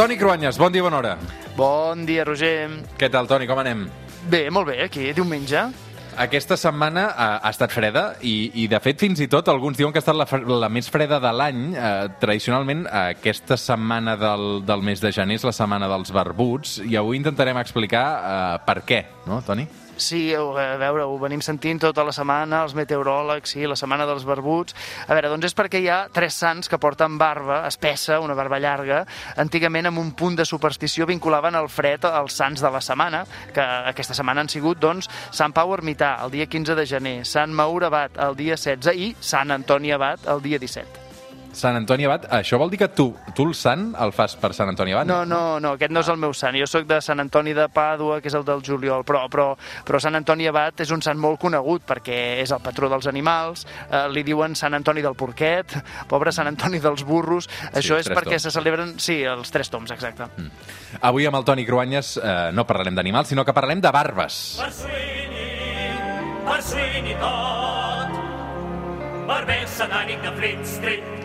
Toni Cruanyes, bon dia, bona hora. Bon dia, Roger. Què tal, Toni, com anem? Bé, molt bé, aquí, diumenge. Aquesta setmana ha, ha estat freda i, i, de fet, fins i tot alguns diuen que ha estat la, la més freda de l'any. Eh, tradicionalment, aquesta setmana del, del mes de gener és la setmana dels barbuts i avui intentarem explicar eh, per què, no, Toni? Sí, a veure, ho venim sentint tota la setmana, els meteoròlegs, sí, la setmana dels barbuts. A veure, doncs és perquè hi ha tres sants que porten barba espessa, una barba llarga. Antigament, amb un punt de superstició, vinculaven el fred als sants de la setmana, que aquesta setmana han sigut, doncs, Sant Pau Ermità, el dia 15 de gener, Sant Maur Abat, el dia 16, i Sant Antoni Abat, el dia 17. Sant Antoni Abat, això vol dir que tu, tu el sant el fas per Sant Antoni Abat? No, no, no, aquest no és el meu sant. Jo sóc de Sant Antoni de Pàdua, que és el del juliol, però, però, però Sant Antoni Abat és un sant molt conegut perquè és el patró dels animals, eh, li diuen Sant Antoni del Porquet, pobre Sant Antoni dels burros. Això és perquè toms. se celebren, sí, els tres toms, exacte. Mm. Avui amb el Toni Cruanyes eh, no parlarem d'animals, sinó que parlarem de barbes. Per Sweeney tot. Barber satànic de Fleet Street.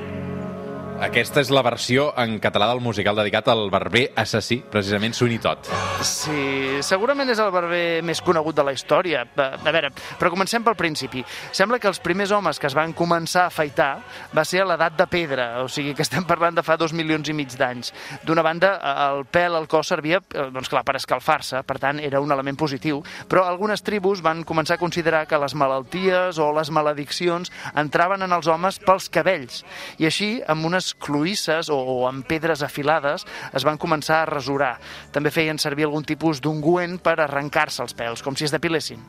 Aquesta és la versió en català del musical dedicat al barber assassí, precisament Sweeney Todd. Sí, segurament és el barber més conegut de la història. A a veure, però comencem pel principi. Sembla que els primers homes que es van començar a afaitar va ser a l'edat de pedra, o sigui que estem parlant de fa dos milions i mig d'anys. D'una banda, el pèl al cos servia, eh, doncs clar, per escalfar-se, per tant, era un element positiu, però algunes tribus van començar a considerar que les malalties o les malediccions entraven en els homes pels cabells, i així, amb unes cloïsses o, o amb pedres afilades, es van començar a rasurar. També feien servir algun tipus d'ungüent per arrencar-se els pèls, com si es depilessin.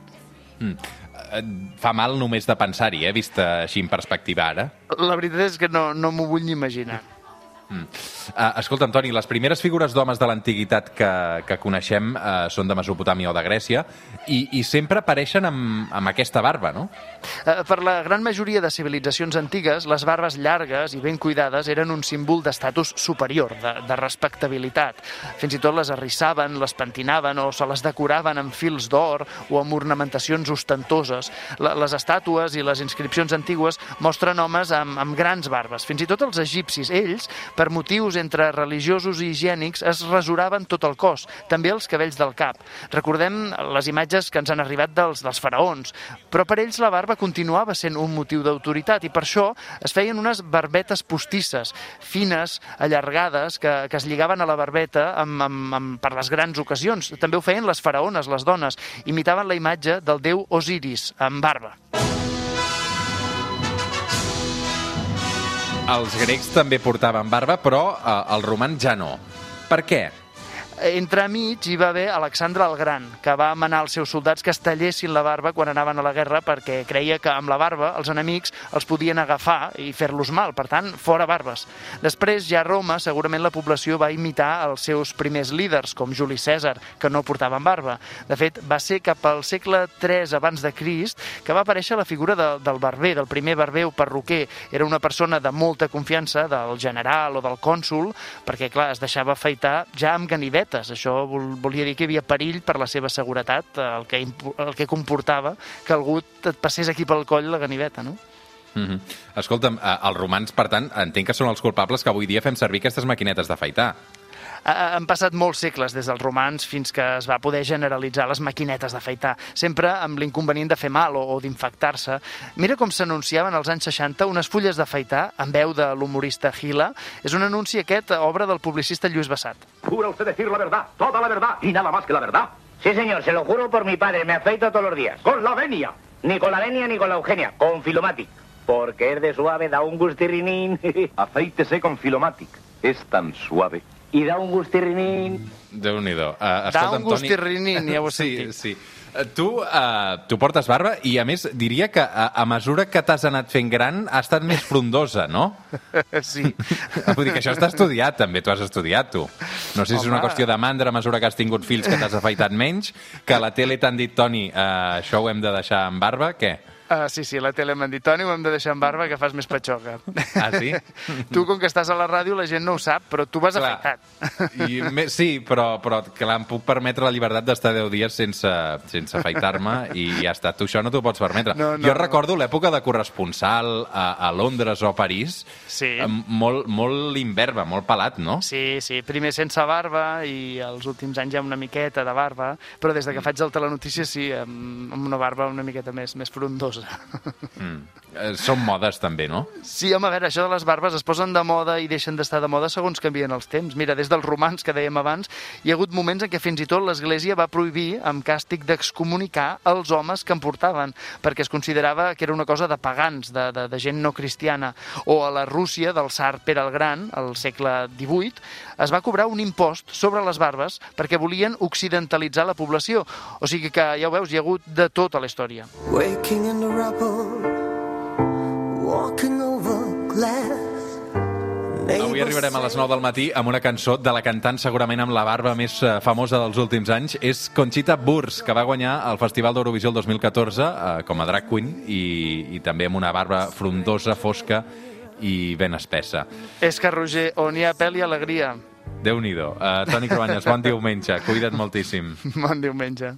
Mm. Eh, Fa mal només de pensar-hi, eh, vista així en perspectiva ara. La veritat és que no, no m'ho vull ni imaginar. Mm. Uh, escolta, Antoni, les primeres figures d'homes de l'antiguitat que, que coneixem uh, són de Mesopotàmia o de Grècia i, i sempre apareixen amb, amb aquesta barba, no? Eh, Per la gran majoria de civilitzacions antigues, les barbes llargues i ben cuidades eren un símbol d'estatus superior, de, de respectabilitat. Fins i tot les arrissaven, les pentinaven o se les decoraven amb fils d'or o amb ornamentacions ostentoses. La, les estàtues i les inscripcions antigues mostren homes amb, amb grans barbes. Fins i tot els egipcis, ells, per motius entre religiosos i higiènics, es rasuraven tot el cos, també els cabells del cap. Recordem les imatges que ens han arribat dels, dels faraons, però per ells la barba continuava sent un motiu d'autoritat i per això es feien unes barbetes postisses, fines, allargades, que, que es lligaven a la barbeta amb, amb, amb, per les grans ocasions. També ho feien les faraones, les dones, imitaven la imatge del déu Osiris, amb barba. Els grecs també portaven barba, però uh, els romans ja no. Per què? Entremig hi va haver Alexandre el Gran, que va manar als seus soldats que es tallessin la barba quan anaven a la guerra perquè creia que amb la barba els enemics els podien agafar i fer-los mal, per tant, fora barbes. Després, ja a Roma, segurament la població va imitar els seus primers líders, com Juli Cèsar, que no portaven barba. De fet, va ser cap al segle III abans de Crist que va aparèixer la figura de, del barber, del primer barber o perruquer. Era una persona de molta confiança, del general o del cònsul, perquè, clar, es deixava afaitar ja amb ganivet bicicletes. Això vol, volia dir que hi havia perill per la seva seguretat, el que, el que comportava que algú et passés aquí pel coll la ganiveta, no? Mm -hmm. Escolta'm, eh, els romans, per tant, entenc que són els culpables que avui dia fem servir aquestes maquinetes d'afaitar. Ha- Han passat molts segles des dels romans fins que es va poder generalitzar les maquinetes d'afaitar, sempre amb l'inconvenient de fer mal o, o d'infectar-se. Mira com s'anunciaven als anys 60 unes fulles d'afaitar amb veu de l'humorista Gila. És un anunci aquest, obra del publicista Lluís Bassat. ¿Jura usted decir la verdad, toda la verdad y nada más que la verdad? Sí, señor, se lo juro por mi padre, me afeito todos los días. Con la venia. Ni con la venia ni con la Eugenia, con Filomatic. Porque es de suave, da un gustirrinín. Afeítese con Filomatic. Es tan suave. Y da un gustirrinín. Déu-n'hi-do. Uh, Da escolta'm, un Toni- gustirrinín, ja ho sí, sentit. Sí, Eh, Tu, uh, tu portes barba i, a més, diria que a, a mesura que t'has anat fent gran ha estat més frondosa, no? Sí. Vull dir que això està estudiat, també. Tu has estudiat, tu. No sé si és una Home. qüestió de mandra a mesura que has tingut fills que t'has afaitat menys, que a la tele t'han dit, Toni, uh, això ho hem de deixar amb barba, què? Uh, sí, sí, la tele m'han dit, Toni, ho hem de deixar en barba, que fas més patxoca. Ah, sí? tu, com que estàs a la ràdio, la gent no ho sap, però tu vas Clar. afectat. I me, sí, però, però clar, em puc permetre la llibertat d'estar 10 dies sense, sense afaitar-me i ja està. Tu això no t'ho pots permetre. No, no, jo no. recordo l'època de corresponsal a, a Londres o a París, Sí. molt, molt imberba, molt pelat, no? Sí, sí, primer sense barba i els últims anys ja una miqueta de barba, però des de que faig el telenotícies sí, amb, amb una barba una miqueta més, més frondosa. Mm. Eh, Són modes també, no? Sí, home, a veure, això de les barbes es posen de moda i deixen d'estar de moda segons canvien els temps. Mira, des dels romans, que dèiem abans, hi ha hagut moments en què fins i tot l'Església va prohibir, amb càstig d'excomunicar, els homes que en portaven, perquè es considerava que era una cosa de pagans, de, de, de gent no cristiana. O a la Rússia del tsar Pere el Gran, al segle XVIII, es va cobrar un impost sobre les barbes perquè volien occidentalitzar la població. O sigui que, ja ho veus, hi ha hagut de tot a la història. Waking in the rubble, walking over glass. Avui arribarem a les 9 del matí amb una cançó de la cantant segurament amb la barba més eh, famosa dels últims anys. És Conchita Wurst, que va guanyar el Festival d'Eurovisió el 2014 eh, com a drag queen i, i també amb una barba frondosa, fosca i ben espessa. És que, Roger, on hi ha pèl i alegria. Déu-n'hi-do. Uh, Toni Cruanyes, bon diumenge. Cuida't moltíssim. Bon diumenge.